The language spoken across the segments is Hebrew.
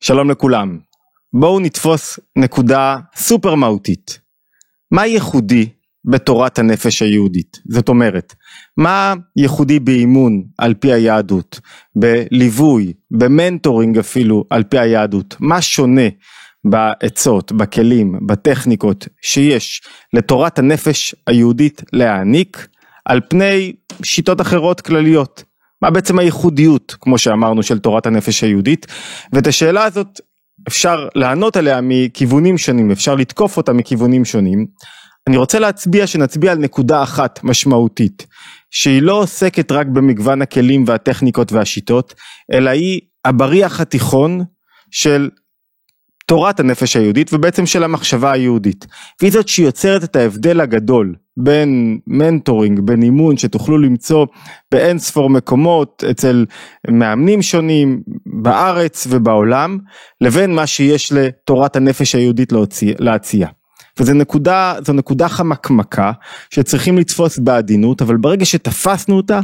שלום לכולם. בואו נתפוס נקודה סופר מהותית. מה ייחודי בתורת הנפש היהודית? זאת אומרת, מה ייחודי באימון על פי היהדות, בליווי, במנטורינג אפילו על פי היהדות? מה שונה בעצות, בכלים, בטכניקות שיש לתורת הנפש היהודית להעניק על פני שיטות אחרות כלליות? מה בעצם הייחודיות, כמו שאמרנו, של תורת הנפש היהודית? ואת השאלה הזאת אפשר לענות עליה מכיוונים שונים, אפשר לתקוף אותה מכיוונים שונים. אני רוצה להצביע שנצביע על נקודה אחת משמעותית, שהיא לא עוסקת רק במגוון הכלים והטכניקות והשיטות, אלא היא הבריח התיכון של תורת הנפש היהודית ובעצם של המחשבה היהודית. והיא זאת שיוצרת את ההבדל הגדול בין מנטורינג, בין אימון שתוכלו למצוא באין ספור מקומות אצל מאמנים שונים בארץ ובעולם, לבין מה שיש לתורת הנפש היהודית להציע. וזו נקודה, זו נקודה חמקמקה שצריכים לתפוס בעדינות, אבל ברגע שתפסנו אותה,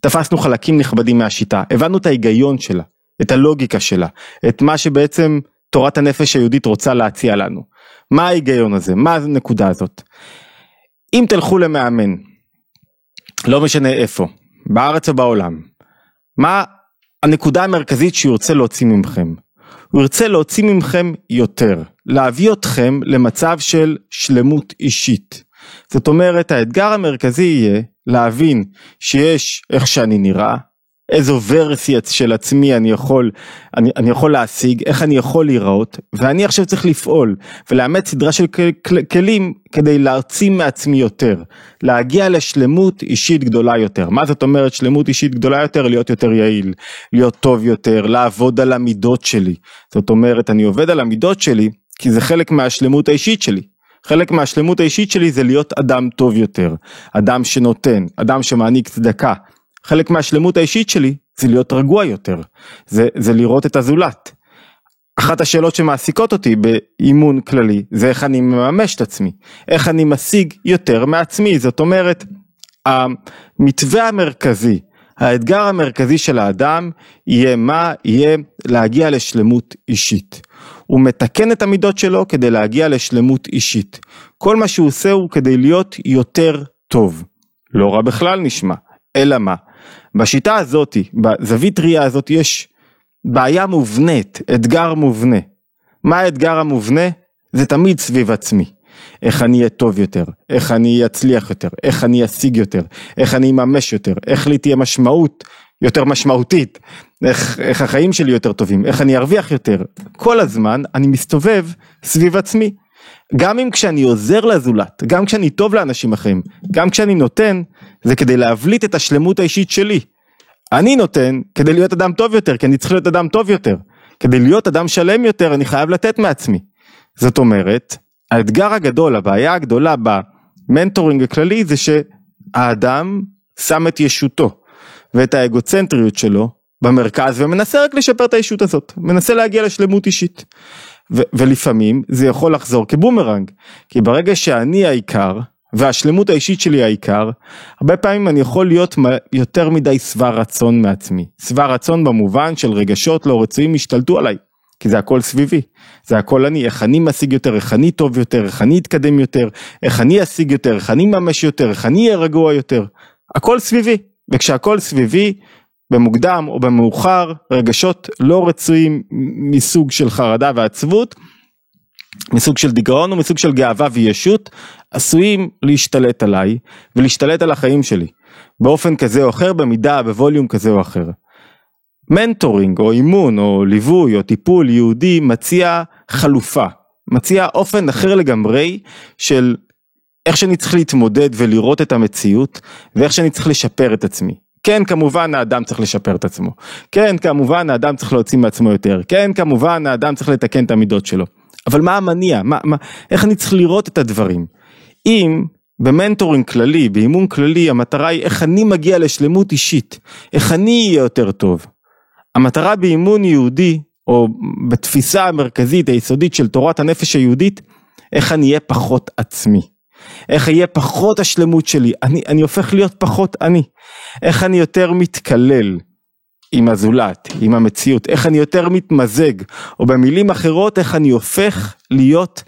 תפסנו חלקים נכבדים מהשיטה, הבנו את ההיגיון שלה, את הלוגיקה שלה, את מה שבעצם תורת הנפש היהודית רוצה להציע לנו. מה ההיגיון הזה? מה הנקודה הזאת? אם תלכו למאמן, לא משנה איפה, בארץ או בעולם, מה הנקודה המרכזית שהוא ירצה להוציא ממכם? הוא ירצה להוציא ממכם יותר, להביא אתכם למצב של שלמות אישית. זאת אומרת האתגר המרכזי יהיה להבין שיש איך שאני נראה, איזו ורסיה של עצמי אני יכול, אני, אני יכול להשיג, איך אני יכול להיראות, ואני עכשיו צריך לפעול ולאמץ סדרה של כלים כדי להעצים מעצמי יותר, להגיע לשלמות אישית גדולה יותר. מה זאת אומרת שלמות אישית גדולה יותר? להיות יותר יעיל, להיות טוב יותר, לעבוד על המידות שלי. זאת אומרת, אני עובד על המידות שלי כי זה חלק מהשלמות האישית שלי. חלק מהשלמות האישית שלי זה להיות אדם טוב יותר, אדם שנותן, אדם שמעניק צדקה, חלק מהשלמות האישית שלי זה להיות רגוע יותר, זה, זה לראות את הזולת. אחת השאלות שמעסיקות אותי באימון כללי זה איך אני מממש את עצמי, איך אני משיג יותר מעצמי, זאת אומרת המתווה המרכזי, האתגר המרכזי של האדם יהיה מה? יהיה להגיע לשלמות אישית. הוא מתקן את המידות שלו כדי להגיע לשלמות אישית. כל מה שהוא עושה הוא כדי להיות יותר טוב. לא רע בכלל נשמע, אלא מה? בשיטה הזאתי, בזווית ראייה הזאת יש בעיה מובנית, אתגר מובנה. מה האתגר המובנה? זה תמיד סביב עצמי. איך אני אהיה טוב יותר, איך אני אצליח יותר, איך אני אשיג יותר, איך אני אממש יותר, איך לי תהיה משמעות יותר משמעותית, איך, איך החיים שלי יותר טובים, איך אני ארוויח יותר. כל הזמן אני מסתובב סביב עצמי. גם אם כשאני עוזר לזולת, גם כשאני טוב לאנשים אחרים, גם כשאני נותן, זה כדי להבליט את השלמות האישית שלי. אני נותן כדי להיות אדם טוב יותר, כי אני צריך להיות אדם טוב יותר. כדי להיות אדם שלם יותר, אני חייב לתת מעצמי. זאת אומרת, האתגר הגדול, הבעיה הגדולה ב mentoring הכללי זה שהאדם שם את ישותו ואת האגוצנטריות שלו במרכז ומנסה רק לשפר את הישות הזאת, מנסה להגיע לשלמות אישית. ו- ולפעמים זה יכול לחזור כבומרנג, כי ברגע שאני העיקר והשלמות האישית שלי העיקר, הרבה פעמים אני יכול להיות יותר מדי שבע רצון מעצמי. שבע רצון במובן של רגשות לא רצויים השתלטו עליי, כי זה הכל סביבי, זה הכל אני, איך אני משיג יותר, איך אני טוב יותר, איך אני אתקדם יותר, איך אני אשיג יותר, איך אני ממש יותר, איך אני אהיה רגוע יותר, הכל סביבי, וכשהכל סביבי, במוקדם או במאוחר, רגשות לא רצויים מסוג של חרדה ועצבות, מסוג של דיכאון ומסוג של גאווה וישות, עשויים להשתלט עליי ולהשתלט על החיים שלי, באופן כזה או אחר, במידה, בווליום כזה או אחר. מנטורינג או אימון או ליווי או טיפול יהודי מציע חלופה, מציע אופן אחר לגמרי של איך שאני צריך להתמודד ולראות את המציאות ואיך שאני צריך לשפר את עצמי. כן כמובן האדם צריך לשפר את עצמו, כן כמובן האדם צריך להוציא מעצמו יותר, כן כמובן האדם צריך לתקן את המידות שלו, אבל מה המניע, מה, מה, איך אני צריך לראות את הדברים? אם במנטורינג כללי, באימון כללי, המטרה היא איך אני מגיע לשלמות אישית, איך אני אהיה יותר טוב. המטרה באימון יהודי, או בתפיסה המרכזית היסודית של תורת הנפש היהודית, איך אני אהיה פחות עצמי. איך אהיה פחות השלמות שלי, אני, אני הופך להיות פחות אני. איך אני יותר מתקלל עם הזולת, עם המציאות, איך אני יותר מתמזג, או במילים אחרות, איך אני הופך להיות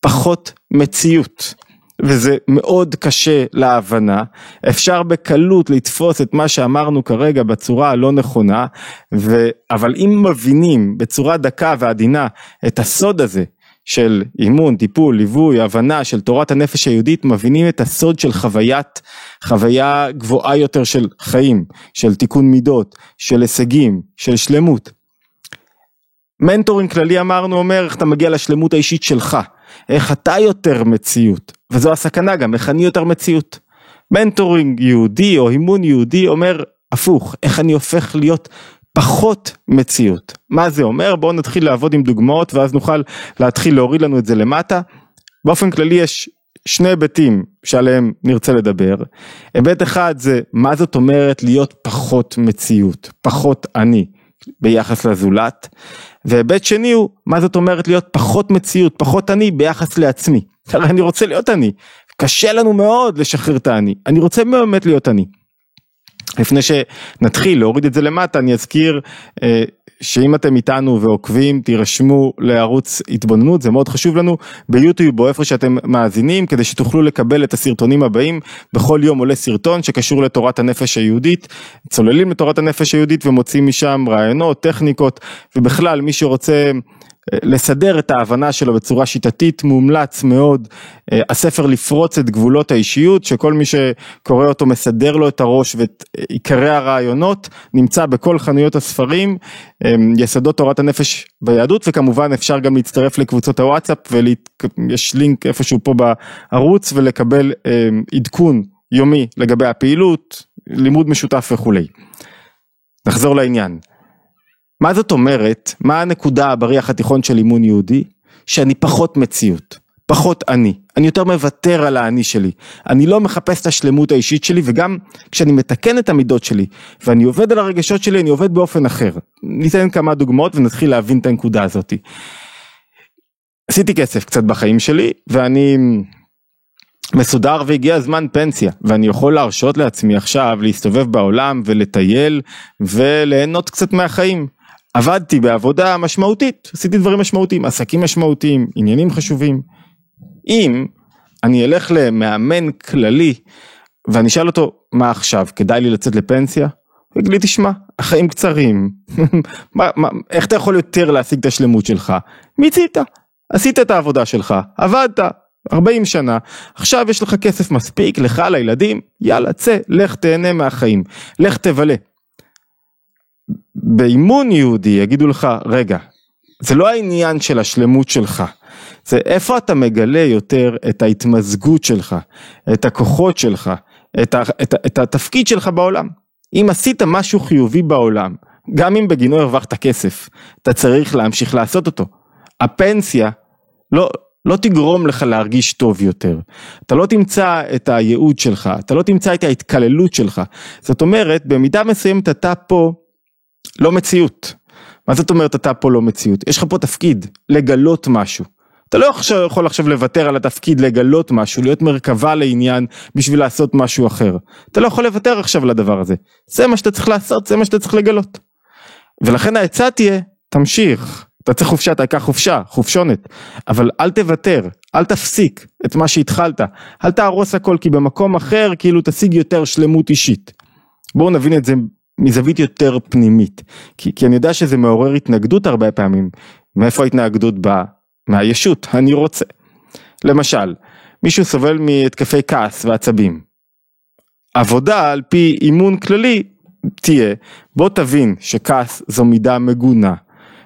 פחות מציאות. וזה מאוד קשה להבנה, אפשר בקלות לתפוס את מה שאמרנו כרגע בצורה הלא נכונה, ו... אבל אם מבינים בצורה דקה ועדינה את הסוד הזה של אימון, טיפול, ליווי, הבנה של תורת הנפש היהודית, מבינים את הסוד של חוויית, חוויה גבוהה יותר של חיים, של תיקון מידות, של הישגים, של שלמות. mentoring כללי אמרנו אומר איך אתה מגיע לשלמות האישית שלך, איך אתה יותר מציאות, וזו הסכנה גם, איך אני יותר מציאות. mentoring יהודי או אימון יהודי אומר הפוך, איך אני הופך להיות פחות מציאות. מה זה אומר? בואו נתחיל לעבוד עם דוגמאות ואז נוכל להתחיל להוריד לנו את זה למטה. באופן כללי יש שני היבטים שעליהם נרצה לדבר. היבט אחד זה מה זאת אומרת להיות פחות מציאות, פחות אני ביחס לזולת. והיבט שני הוא מה זאת אומרת להיות פחות מציאות, פחות אני ביחס לעצמי. הרי אני רוצה להיות אני. קשה לנו מאוד לשחרר את האני, אני רוצה באמת להיות אני. לפני שנתחיל להוריד את זה למטה אני אזכיר אה, שאם אתם איתנו ועוקבים תירשמו לערוץ התבוננות זה מאוד חשוב לנו ביוטיוב או איפה שאתם מאזינים כדי שתוכלו לקבל את הסרטונים הבאים. בכל יום עולה סרטון שקשור לתורת הנפש היהודית. צוללים לתורת הנפש היהודית ומוצאים משם רעיונות טכניקות ובכלל מי שרוצה לסדר את ההבנה שלו בצורה שיטתית מומלץ מאוד אה, הספר לפרוץ את גבולות האישיות שכל מי שקורא אותו מסדר לו את הראש ואת עיקרי הרעיונות נמצא בכל חנויות הספרים אה, יסודות תורת הנפש ביהדות וכמובן אפשר גם להצטרף לקבוצות הוואטסאפ ויש לינק איפשהו פה בערוץ ולקבל אה, עדכון יומי לגבי הפעילות לימוד משותף וכולי. נחזור לעניין. מה זאת אומרת, מה הנקודה בריח התיכון של אימון יהודי? שאני פחות מציאות, פחות אני, אני יותר מוותר על האני שלי, אני לא מחפש את השלמות האישית שלי וגם כשאני מתקן את המידות שלי ואני עובד על הרגשות שלי אני עובד באופן אחר. ניתן כמה דוגמאות ונתחיל להבין את הנקודה הזאת. עשיתי כסף קצת בחיים שלי ואני מסודר והגיע הזמן פנסיה ואני יכול להרשות לעצמי עכשיו להסתובב בעולם ולטייל וליהנות קצת מהחיים. עבדתי בעבודה משמעותית, עשיתי דברים משמעותיים, עסקים משמעותיים, עניינים חשובים. אם אני אלך למאמן כללי ואני אשאל אותו מה עכשיו כדאי לי לצאת לפנסיה? הוא יגיד לי תשמע החיים קצרים מה, מה, איך אתה יכול יותר להשיג את השלמות שלך? מיצית עשית את העבודה שלך עבדת 40 שנה עכשיו יש לך כסף מספיק לך לילדים יאללה צא לך תהנה מהחיים לך תבלה באימון יהודי יגידו לך רגע זה לא העניין של השלמות שלך זה איפה אתה מגלה יותר את ההתמזגות שלך את הכוחות שלך את, ה, את, את התפקיד שלך בעולם אם עשית משהו חיובי בעולם גם אם בגינו הרווחת כסף אתה צריך להמשיך לעשות אותו הפנסיה לא לא תגרום לך להרגיש טוב יותר. אתה לא תמצא את הייעוד שלך, אתה לא תמצא את ההתקללות שלך. זאת אומרת, במידה מסוימת אתה פה לא מציאות. מה זאת אומרת אתה פה לא מציאות? יש לך פה תפקיד, לגלות משהו. אתה לא יכול עכשיו לוותר על התפקיד לגלות משהו, להיות מרכבה לעניין בשביל לעשות משהו אחר. אתה לא יכול לוותר עכשיו לדבר הזה. זה מה שאתה צריך לעשות, זה מה שאתה צריך לגלות. ולכן העצה תהיה, תמשיך. אתה צריך חופשה, אתה קח חופשה, חופשונת. אבל אל תוותר, אל תפסיק את מה שהתחלת. אל תהרוס הכל, כי במקום אחר כאילו תשיג יותר שלמות אישית. בואו נבין את זה מזווית יותר פנימית, כי, כי אני יודע שזה מעורר התנגדות הרבה פעמים, מאיפה ההתנגדות באה? מהישות, אני רוצה. למשל, מישהו סובל מהתקפי כעס ועצבים. עבודה על פי אימון כללי תהיה, בוא תבין שכעס זו מידה מגונה,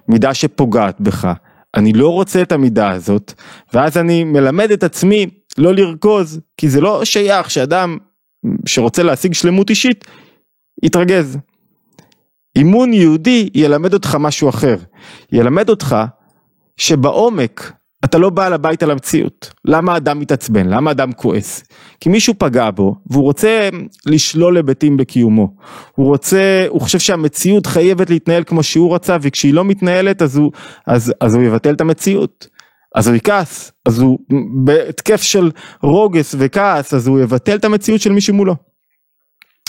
מידה שפוגעת בך, אני לא רוצה את המידה הזאת, ואז אני מלמד את עצמי לא לרכוז, כי זה לא שייך שאדם שרוצה להשיג שלמות אישית יתרגז. אימון יהודי ילמד אותך משהו אחר, ילמד אותך שבעומק אתה לא בעל הבית על המציאות. למה אדם מתעצבן? למה אדם כועס? כי מישהו פגע בו והוא רוצה לשלול היבטים בקיומו. הוא רוצה, הוא חושב שהמציאות חייבת להתנהל כמו שהוא רצה וכשהיא לא מתנהלת אז הוא, אז, אז הוא יבטל את המציאות. אז הוא יכעס, אז הוא בהתקף של רוגס וכעס אז הוא יבטל את המציאות של מישהו מולו.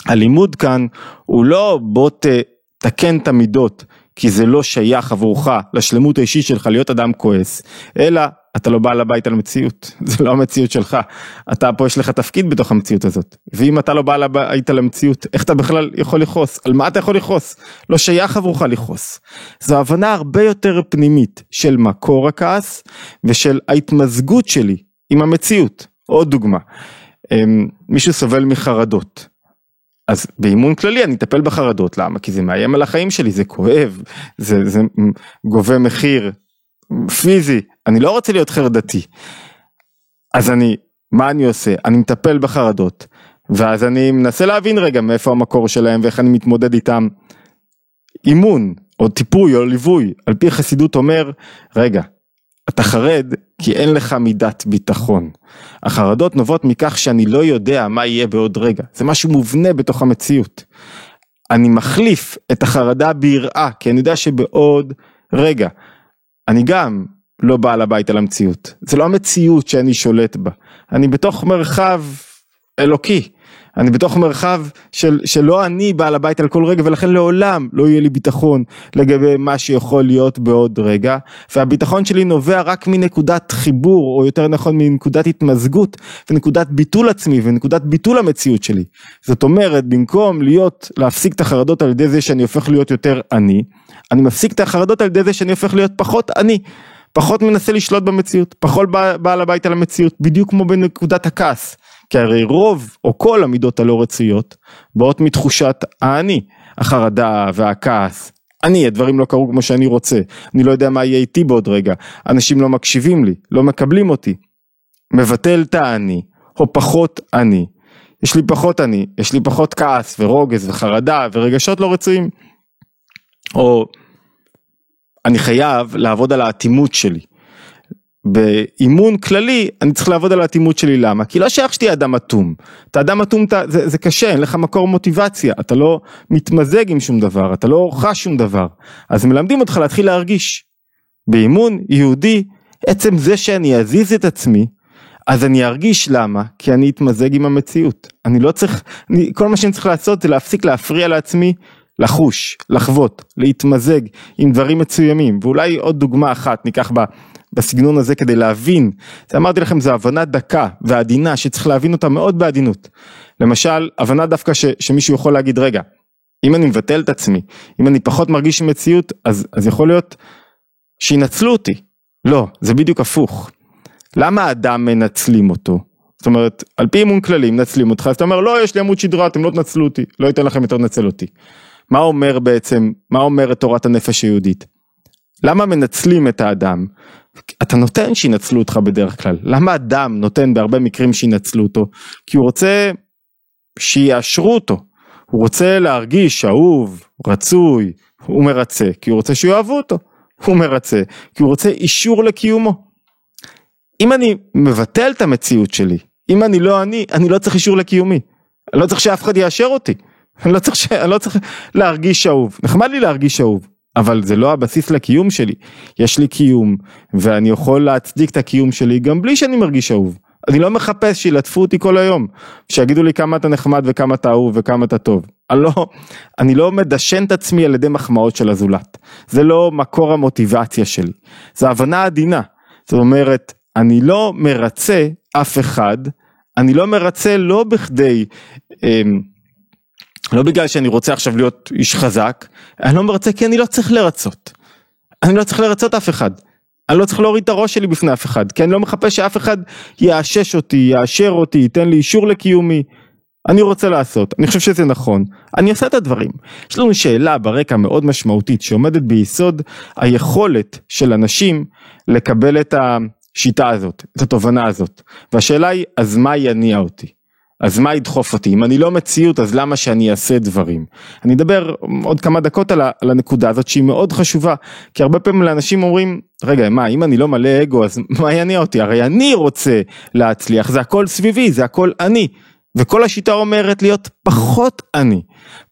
הלימוד כאן הוא לא בוא תקן את המידות, כי זה לא שייך עבורך לשלמות האישית שלך להיות אדם כועס, אלא אתה לא בעל הבית על המציאות, זה לא המציאות שלך, אתה פה יש לך תפקיד בתוך המציאות הזאת, ואם אתה לא בעל הבית על המציאות, איך אתה בכלל יכול לכעוס? על מה אתה יכול לכעוס? לא שייך עבורך לכעוס. זו הבנה הרבה יותר פנימית של מקור הכעס ושל ההתמזגות שלי עם המציאות. עוד דוגמה, אמ, מישהו סובל מחרדות. אז באימון כללי אני אטפל בחרדות, למה? כי זה מאיים על החיים שלי, זה כואב, זה, זה גובה מחיר פיזי, אני לא רוצה להיות חרדתי. אז אני, מה אני עושה? אני מטפל בחרדות, ואז אני מנסה להבין רגע מאיפה המקור שלהם ואיך אני מתמודד איתם. אימון, או טיפוי, או ליווי, על פי חסידות אומר, רגע, אתה חרד כי אין לך מידת ביטחון. החרדות נובעות מכך שאני לא יודע מה יהיה בעוד רגע, זה משהו מובנה בתוך המציאות. אני מחליף את החרדה ביראה, כי אני יודע שבעוד רגע, אני גם לא בעל הבית על המציאות. זה לא המציאות שאני שולט בה, אני בתוך מרחב אלוקי. אני בתוך מרחב של, שלא אני בעל הבית על כל רגע ולכן לעולם לא יהיה לי ביטחון לגבי מה שיכול להיות בעוד רגע והביטחון שלי נובע רק מנקודת חיבור או יותר נכון מנקודת התמזגות ונקודת ביטול עצמי ונקודת ביטול המציאות שלי. זאת אומרת במקום להיות להפסיק את החרדות על ידי זה שאני הופך להיות יותר אני, אני מפסיק את החרדות על ידי זה שאני הופך להיות פחות אני. פחות מנסה לשלוט במציאות, פחות בעל הבית על המציאות, בדיוק כמו בנקודת הכעס. כי הרי רוב או כל המידות הלא רצויות באות מתחושת האני, החרדה והכעס. אני, הדברים לא קרו כמו שאני רוצה, אני לא יודע מה יהיה איתי בעוד רגע, אנשים לא מקשיבים לי, לא מקבלים אותי. מבטל את האני, או פחות אני. יש לי פחות אני, יש לי פחות כעס ורוגז וחרדה ורגשות לא רצויים. או אני חייב לעבוד על האטימות שלי. באימון כללי אני צריך לעבוד על האטימות שלי למה? כי לא שייך שתהיה אדם אטום. אתה אדם אטום זה, זה קשה אין לך מקור מוטיבציה. אתה לא מתמזג עם שום דבר אתה לא חש שום דבר. אז מלמדים אותך להתחיל להרגיש. באימון יהודי עצם זה שאני אזיז את עצמי אז אני ארגיש למה? כי אני אתמזג עם המציאות. אני לא צריך אני, כל מה שאני צריך לעשות זה להפסיק להפריע לעצמי לחוש לחוות להתמזג עם דברים מסוימים ואולי עוד דוגמה אחת ניקח בה בסגנון הזה כדי להבין, אמרתי לכם זו הבנה דקה ועדינה שצריך להבין אותה מאוד בעדינות. למשל, הבנה דווקא ש, שמישהו יכול להגיד רגע, אם אני מבטל את עצמי, אם אני פחות מרגיש מציאות, אז, אז יכול להיות שינצלו אותי. לא, זה בדיוק הפוך. למה האדם מנצלים אותו? זאת אומרת, על פי אימון כללי מנצלים אותך, אז אתה אומר לא, יש לי עמוד שדרה, אתם לא תנצלו אותי, לא אתן לכם יותר לנצל אותי. מה אומר בעצם, מה אומרת תורת הנפש היהודית? למה מנצלים את האדם? אתה נותן שינצלו אותך בדרך כלל. למה אדם נותן בהרבה מקרים שינצלו אותו? כי הוא רוצה שיאשרו אותו. הוא רוצה להרגיש אהוב, רצוי, הוא מרצה, כי הוא רוצה שיאהבו אותו. הוא מרצה, כי הוא רוצה אישור לקיומו. אם אני מבטל את המציאות שלי, אם אני לא אני, אני לא צריך אישור לקיומי. אני לא צריך שאף אחד יאשר אותי. אני לא צריך, ש... אני לא צריך להרגיש אהוב. נחמד לי להרגיש אהוב. אבל זה לא הבסיס לקיום שלי, יש לי קיום ואני יכול להצדיק את הקיום שלי גם בלי שאני מרגיש אהוב. אני לא מחפש שילטפו אותי כל היום, שיגידו לי כמה אתה נחמד וכמה אתה אהוב וכמה אתה טוב. אני לא, אני לא מדשן את עצמי על ידי מחמאות של הזולת. זה לא מקור המוטיבציה שלי. זו הבנה עדינה. זאת אומרת, אני לא מרצה אף אחד, אני לא מרצה לא בכדי אה, לא בגלל שאני רוצה עכשיו להיות איש חזק, אני לא מרצה כי אני לא צריך לרצות. אני לא צריך לרצות אף אחד. אני לא צריך להוריד את הראש שלי בפני אף אחד, כי אני לא מחפש שאף אחד יאשש אותי, יאשר אותי, ייתן לי אישור לקיומי. אני רוצה לעשות, אני חושב שזה נכון, אני עושה את הדברים. יש לנו שאלה ברקע מאוד משמעותית שעומדת ביסוד היכולת של אנשים לקבל את השיטה הזאת, את התובנה הזאת. והשאלה היא, אז מה יניע אותי? אז מה ידחוף אותי? אם אני לא מציאות אז למה שאני אעשה דברים? אני אדבר עוד כמה דקות על, הנקודה הזאת שהיא מאוד חשובה, כי הרבה פעמים לאנשים אומרים, רגע מה אם אני לא מלא אגו אז מה יניע אותי? הרי אני רוצה להצליח, זה הכל סביבי, זה הכל אני. וכל השיטה אומרת להיות פחות אני,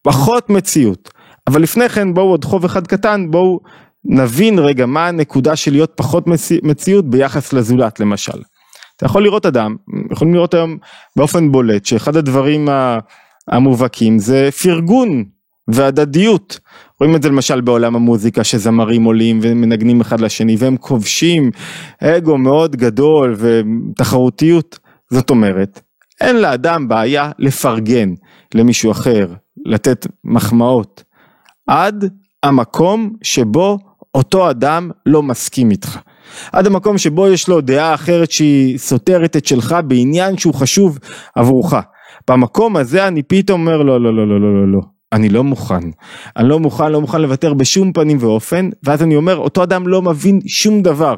פחות מציאות. אבל לפני כן בואו עוד חוב אחד קטן, בואו נבין רגע מה הנקודה של להיות פחות מציאות ביחס לזולת למשל. אתה יכול לראות אדם, יכולים לראות היום באופן בולט שאחד הדברים המובהקים זה פרגון והדדיות. רואים את זה למשל בעולם המוזיקה שזמרים עולים ומנגנים אחד לשני והם כובשים אגו מאוד גדול ותחרותיות. זאת אומרת, אין לאדם בעיה לפרגן למישהו אחר, לתת מחמאות, עד המקום שבו אותו אדם לא מסכים איתך. עד המקום שבו יש לו דעה אחרת שהיא סותרת את שלך בעניין שהוא חשוב עבורך. במקום הזה אני פתאום אומר לא לא לא לא לא לא לא אני לא מוכן, אני לא מוכן, לא מוכן לוותר בשום פנים ואופן, ואז אני אומר, אותו אדם לא מבין שום דבר.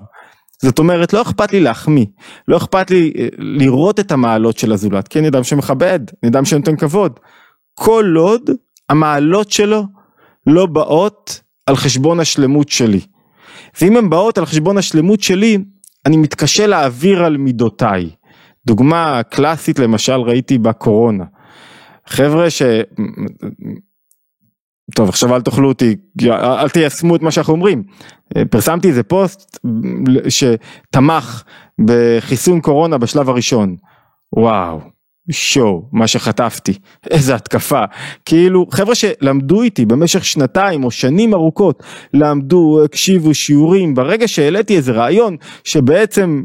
זאת אומרת, לא אכפת לי להחמיא, לא אכפת לי אה, לראות את המעלות של הזולת, כי אני אדם שמכבד, אני אדם שנותן כבוד. כל עוד המעלות שלו לא באות על חשבון השלמות שלי. ואם הן באות על חשבון השלמות שלי, אני מתקשה להעביר על מידותיי. דוגמה קלאסית למשל ראיתי בקורונה. חבר'ה ש... טוב עכשיו אל תאכלו אותי, אל תיישמו את מה שאנחנו אומרים. פרסמתי איזה פוסט שתמך בחיסון קורונה בשלב הראשון. וואו, שואו, מה שחטפתי, איזה התקפה. כאילו, חבר'ה שלמדו איתי במשך שנתיים או שנים ארוכות, למדו, הקשיבו שיעורים, ברגע שהעליתי איזה רעיון שבעצם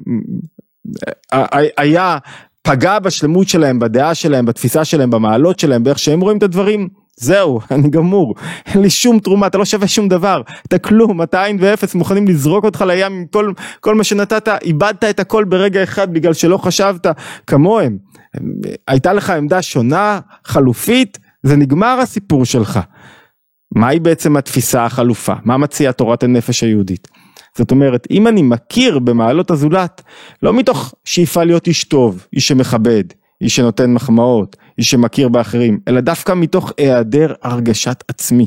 אה, אה, היה פגע בשלמות שלהם, בדעה שלהם, בתפיסה שלהם, במעלות שלהם, באיך שהם רואים את הדברים, זהו, אני גמור, אין לי שום תרומה, אתה לא שווה שום דבר, אתה כלום, אתה עין ואפס, מוכנים לזרוק אותך לים עם כל, כל מה שנתת, איבדת את הכל ברגע אחד בגלל שלא חשבת כמוהם. הייתה לך עמדה שונה, חלופית, זה נגמר הסיפור שלך. מהי בעצם התפיסה החלופה? מה מציעה תורת הנפש היהודית? זאת אומרת, אם אני מכיר במעלות הזולת, לא מתוך שאיפה להיות איש טוב, איש שמכבד, איש שנותן מחמאות, איש שמכיר באחרים, אלא דווקא מתוך היעדר הרגשת עצמי.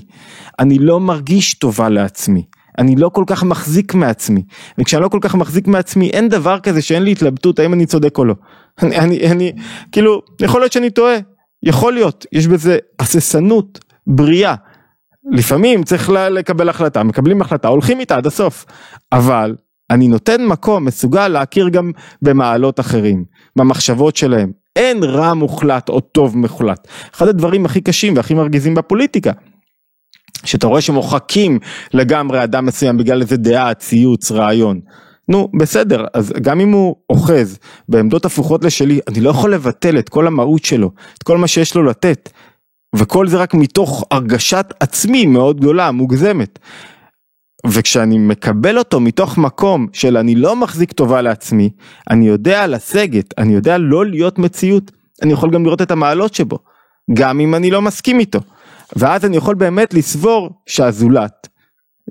אני לא מרגיש טובה לעצמי. אני לא כל כך מחזיק מעצמי, וכשאני לא כל כך מחזיק מעצמי אין דבר כזה שאין לי התלבטות האם אני צודק או לא. אני, אני, אני, כאילו, יכול להיות שאני טועה, יכול להיות, יש בזה הססנות בריאה. לפעמים צריך לקבל החלטה, מקבלים החלטה, הולכים איתה עד הסוף, אבל אני נותן מקום, מסוגל להכיר גם במעלות אחרים, במחשבות שלהם. אין רע מוחלט או טוב מוחלט. אחד הדברים הכי קשים והכי מרגיזים בפוליטיקה. שאתה רואה שמוחקים לגמרי אדם מסוים בגלל איזה דעה, ציוץ, רעיון. נו בסדר, אז גם אם הוא אוחז בעמדות הפוכות לשלי, אני לא יכול לבטל את כל המהות שלו, את כל מה שיש לו לתת. וכל זה רק מתוך הרגשת עצמי מאוד גדולה, מוגזמת. וכשאני מקבל אותו מתוך מקום של אני לא מחזיק טובה לעצמי, אני יודע לסגת, אני יודע לא להיות מציאות, אני יכול גם לראות את המעלות שבו, גם אם אני לא מסכים איתו. ואז אני יכול באמת לסבור שהזולת,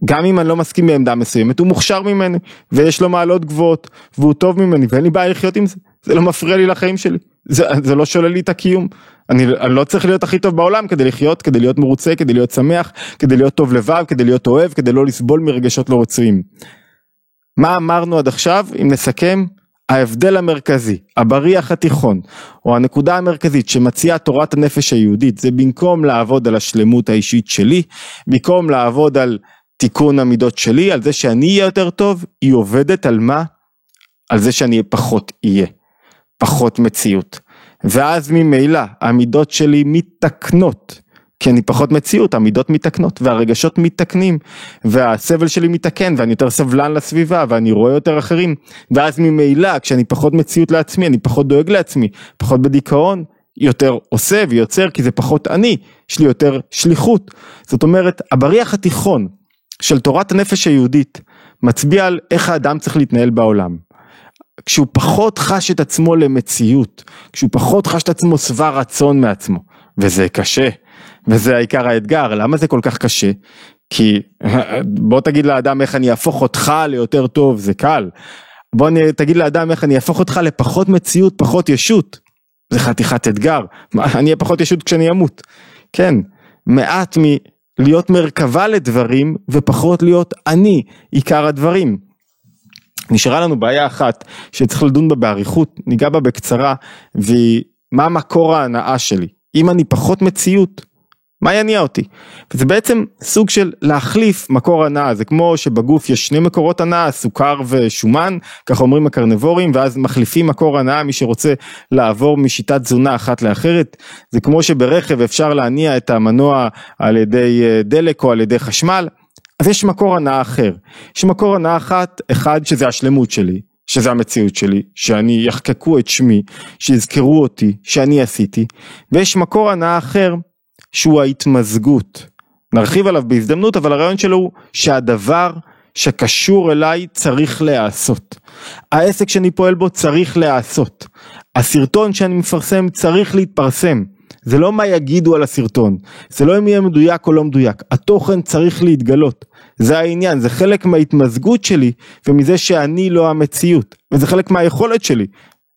גם אם אני לא מסכים בעמדה מסוימת, הוא מוכשר ממני, ויש לו מעלות גבוהות, והוא טוב ממני, ואין לי בעיה לחיות עם זה, זה לא מפריע לי לחיים שלי, זה, זה לא שולל לי את הקיום. אני, אני לא צריך להיות הכי טוב בעולם כדי לחיות, כדי להיות מרוצה, כדי להיות שמח, כדי להיות טוב לבב, כדי להיות אוהב, כדי לא לסבול מרגשות לא רצויים. מה אמרנו עד עכשיו, אם נסכם? ההבדל המרכזי, הבריח התיכון, או הנקודה המרכזית שמציעה תורת הנפש היהודית, זה במקום לעבוד על השלמות האישית שלי, במקום לעבוד על תיקון המידות שלי, על זה שאני אהיה יותר טוב, היא עובדת על מה? על זה שאני פחות אהיה, פחות מציאות. ואז ממילא המידות שלי מתקנות. כי אני פחות מציאות, המידות מתקנות והרגשות מתקנים והסבל שלי מתקן ואני יותר סבלן לסביבה ואני רואה יותר אחרים ואז ממילא כשאני פחות מציאות לעצמי אני פחות דואג לעצמי, פחות בדיכאון, יותר עושה ויוצר כי זה פחות אני, יש לי יותר שליחות. זאת אומרת הבריח התיכון של תורת הנפש היהודית מצביע על איך האדם צריך להתנהל בעולם. כשהוא פחות חש את עצמו למציאות, כשהוא פחות חש את עצמו שבע רצון מעצמו, וזה קשה, וזה העיקר האתגר, למה זה כל כך קשה? כי בוא תגיד לאדם איך אני אהפוך אותך ליותר טוב, זה קל. בוא אני, תגיד לאדם איך אני אהפוך אותך לפחות מציאות, פחות ישות. זה חתיכת אתגר, אני אהיה פחות ישות כשאני אמות. כן, מעט מלהיות מרכבה לדברים ופחות להיות אני עיקר הדברים. נשארה לנו בעיה אחת שצריך לדון בה באריכות, ניגע בה בקצרה, והיא מה מקור ההנאה שלי. אם אני פחות מציאות, מה יניע אותי? וזה בעצם סוג של להחליף מקור הנאה, זה כמו שבגוף יש שני מקורות הנאה, סוכר ושומן, ככה אומרים הקרנבורים, ואז מחליפים מקור הנאה, מי שרוצה לעבור משיטת תזונה אחת לאחרת, זה כמו שברכב אפשר להניע את המנוע על ידי אה, דלק או על ידי חשמל, אז יש מקור הנאה אחר, יש מקור הנאה אחת, אחד שזה השלמות שלי, שזה המציאות שלי, שאני יחקקו את שמי, שיזכרו אותי, שאני עשיתי, ויש מקור הנאה אחר שהוא ההתמזגות. נרחיב עליו בהזדמנות, אבל הרעיון שלו הוא שהדבר שקשור אליי צריך להיעשות. העסק שאני פועל בו צריך להיעשות. הסרטון שאני מפרסם צריך להתפרסם. זה לא מה יגידו על הסרטון, זה לא אם יהיה מדויק או לא מדויק, התוכן צריך להתגלות, זה העניין, זה חלק מההתמזגות שלי ומזה שאני לא המציאות, וזה חלק מהיכולת שלי,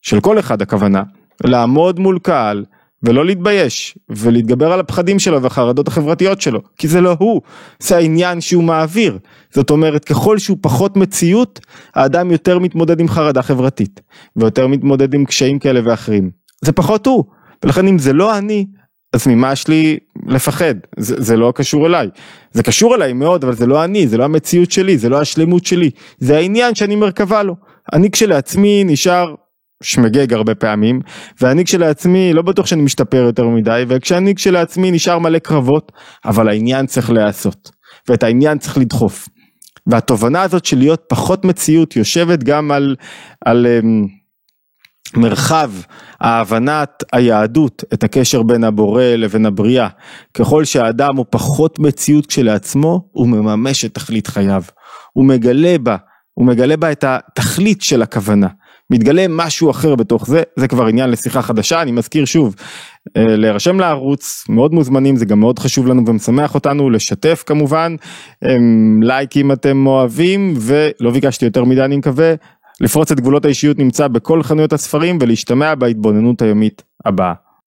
של כל אחד הכוונה, לעמוד מול קהל ולא להתבייש ולהתגבר על הפחדים שלו והחרדות החברתיות שלו כי זה לא הוא זה העניין שהוא מעביר. זאת אומרת ככל שהוא פחות מציאות האדם יותר מתמודד עם חרדה חברתית ויותר מתמודד עם קשיים כאלה ואחרים. זה פחות הוא ולכן אם זה לא אני אז ממה יש לי לפחד? זה, זה לא קשור אליי. זה קשור אליי מאוד אבל זה לא אני זה לא המציאות שלי זה לא השלמות שלי. זה העניין שאני מרכבה לו. אני כשלעצמי נשאר שמגג הרבה פעמים, ואני כשלעצמי לא בטוח שאני משתפר יותר מדי, וכשאני כשלעצמי נשאר מלא קרבות, אבל העניין צריך להיעשות, ואת העניין צריך לדחוף. והתובנה הזאת של להיות פחות מציאות יושבת גם על, על um, מרחב ההבנת היהדות, את הקשר בין הבורא לבין הבריאה. ככל שהאדם הוא פחות מציאות כשלעצמו, הוא מממש את תכלית חייו. הוא מגלה בה, הוא מגלה בה את התכלית של הכוונה. מתגלה משהו אחר בתוך זה, זה כבר עניין לשיחה חדשה, אני מזכיר שוב, אה, להירשם לערוץ, מאוד מוזמנים, זה גם מאוד חשוב לנו ומשמח אותנו, לשתף כמובן, לייק אם אתם אוהבים, ולא ביקשתי יותר מדי אני מקווה, לפרוץ את גבולות האישיות נמצא בכל חנויות הספרים ולהשתמע בהתבוננות היומית הבאה.